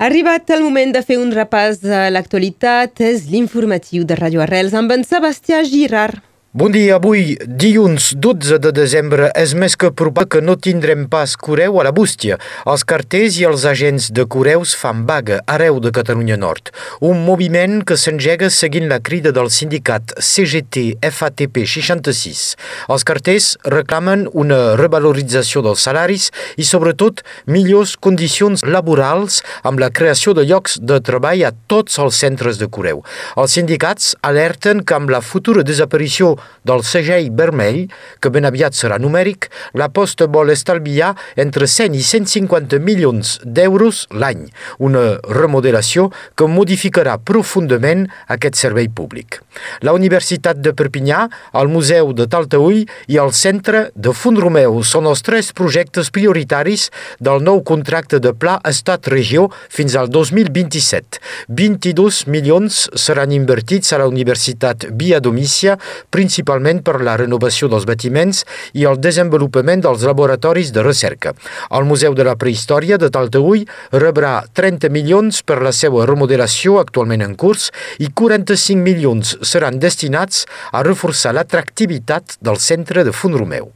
Arribat el moment de fer un repàs de l'actualitat, és l'informatiu de Radio Arrels amb en Sebastià Girard. Bon dia, avui, dilluns 12 de desembre, és més que probable que no tindrem pas Coreu a la bústia. Els carters i els agents de Coreus fan vaga arreu de Catalunya Nord. Un moviment que s'engega seguint la crida del sindicat CGT FATP 66. Els carters reclamen una revalorització dels salaris i, sobretot, millors condicions laborals amb la creació de llocs de treball a tots els centres de Coreu. Els sindicats alerten que amb la futura desaparició del segell vermell, que ben aviat serà numèric, la posta vol estalviar entre 100 i 150 milions d'euros l'any, una remodelació que modificarà profundament aquest servei públic. La Universitat de Perpinyà, el Museu de Talteull i el Centre de Font-Romeu són els tres projectes prioritaris del nou contracte de Pla Estat-Regió fins al 2027. 22 milions seran invertits a la Universitat Via Domícia, principalment principalment per la renovació dels batiments i el desenvolupament dels laboratoris de recerca. El Museu de la Prehistòria de Talteull rebrà 30 milions per la seva remodelació actualment en curs i 45 milions seran destinats a reforçar l'atractivitat del centre de Font-Romeu.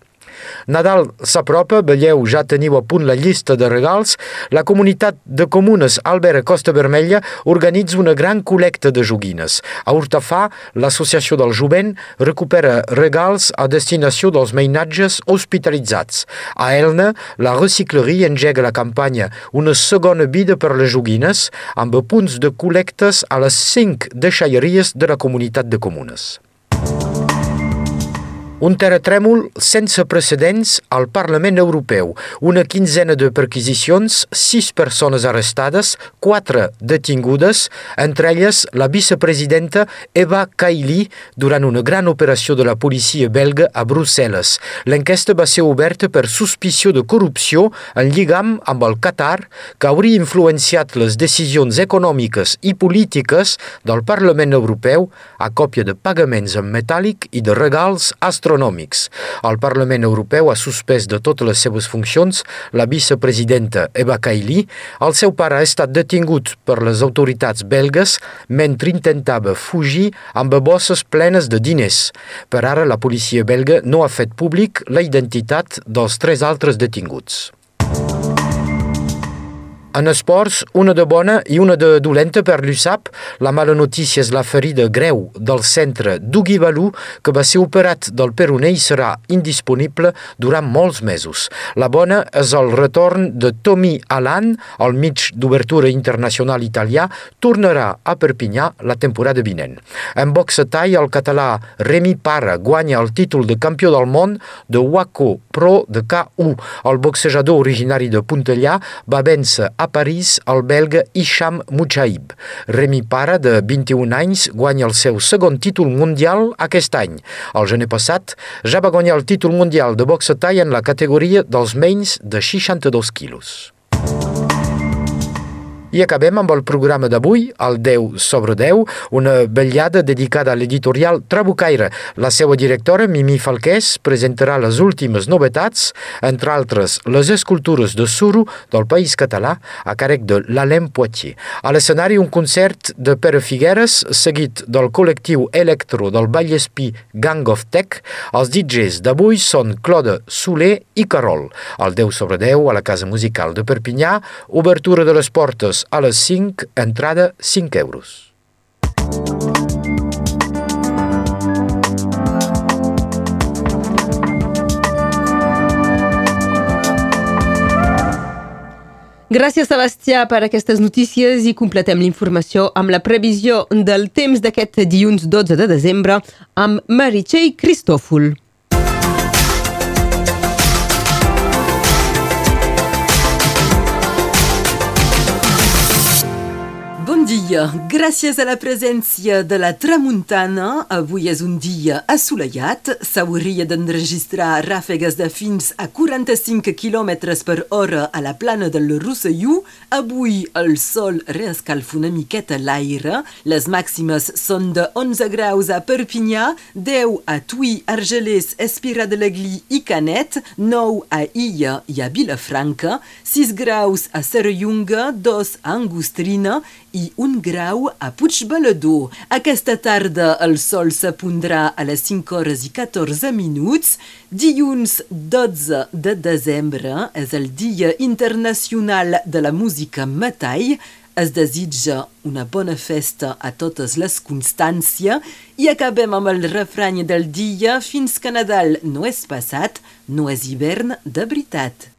Nadal s'apropa, veieu, ja teniu a punt la llista de regals. La comunitat de comunes Albert Costa Vermella organitza una gran col·lecta de joguines. A Urtafà, l'associació del jovent recupera regals a destinació dels mainatges hospitalitzats. A Elna, la recicleria engega la campanya Una segona vida per les joguines amb punts de col·lectes a les cinc deixalleries de la comunitat de comunes. Un terratrèmol sense precedents al Parlament Europeu. Una quinzena de perquisicions, sis persones arrestades, quatre detingudes, entre elles la vicepresidenta Eva Kaili durant una gran operació de la policia belga a Brussel·les. L'enquesta va ser oberta per suspició de corrupció en lligam amb el Qatar, que hauria influenciat les decisions econòmiques i polítiques del Parlament Europeu a còpia de pagaments en metàl·lic i de regals astronòmics astronòmics. El Parlament Europeu ha suspès de totes les seves funcions la vicepresidenta Eva Kaili. El seu pare ha estat detingut per les autoritats belgues mentre intentava fugir amb bosses plenes de diners. Per ara, la policia belga no ha fet públic la identitat dels tres altres detinguts. En esports, una de bona i una de dolenta per l'USAP. La mala notícia és la ferida greu del centre Dugi Balú, que va ser operat del peroné i serà indisponible durant molts mesos. La bona és el retorn de Tommy Alan, el mig d'obertura internacional italià, tornarà a Perpinyà la temporada vinent. En boxe tall, el català Remy Parra guanya el títol de campió del món de Waco Pro de K1. El boxejador originari de Puntellà va vèncer a París el belga Isham Mouchaib. Remy Para, de 21 anys, guanya el seu segon títol mundial aquest any. El gener passat ja va guanyar el títol mundial de boxe tall en la categoria dels menys de 62 quilos. I acabem amb el programa d'avui, el 10 sobre 10, una vetllada dedicada a l'editorial Trabucaire. La seva directora, Mimi Falqués, presentarà les últimes novetats, entre altres les escultures de suro del País Català a càrrec de l'Alem Poitier. A l'escenari un concert de Pere Figueres, seguit del col·lectiu electro del Vallespí Gang of Tech. Els DJs d'avui són Claude Soler i Carol. El 10 sobre 10 a la Casa Musical de Perpinyà, obertura de les portes a les 5, entrada 5 euros. Gràcies, Sebastià, per aquestes notícies i completem l'informació amb la previsió del temps d'aquest dilluns 12 de desembre amb Meritxell Cristòfol. Dia. Gràcies a la presència de la tramuntana, avui és un dia assolellat. S'hauria d'enregistrar ràfegues de fins a 45 km per hora a la plana del Rosselló. Avui el sol reescalfa una miqueta l'aire. Les màximes són de 11 graus a Perpinyà, 10 a Tui, Argelers, Espira de l'Egli i Canet, 9 a Illa i a Vilafranca, 6 graus a Serrallonga, 2 a Angostrina i un grau a Puigbalador. Aquesta tarda el sol s'apondrà a les 5 hores i 14 minuts. Dilluns 12 de desembre és el Dia Internacional de la Música Metall. Es desitja una bona festa a totes les constàncies i acabem amb el refrany del dia fins que Nadal no és passat, no és hivern de veritat.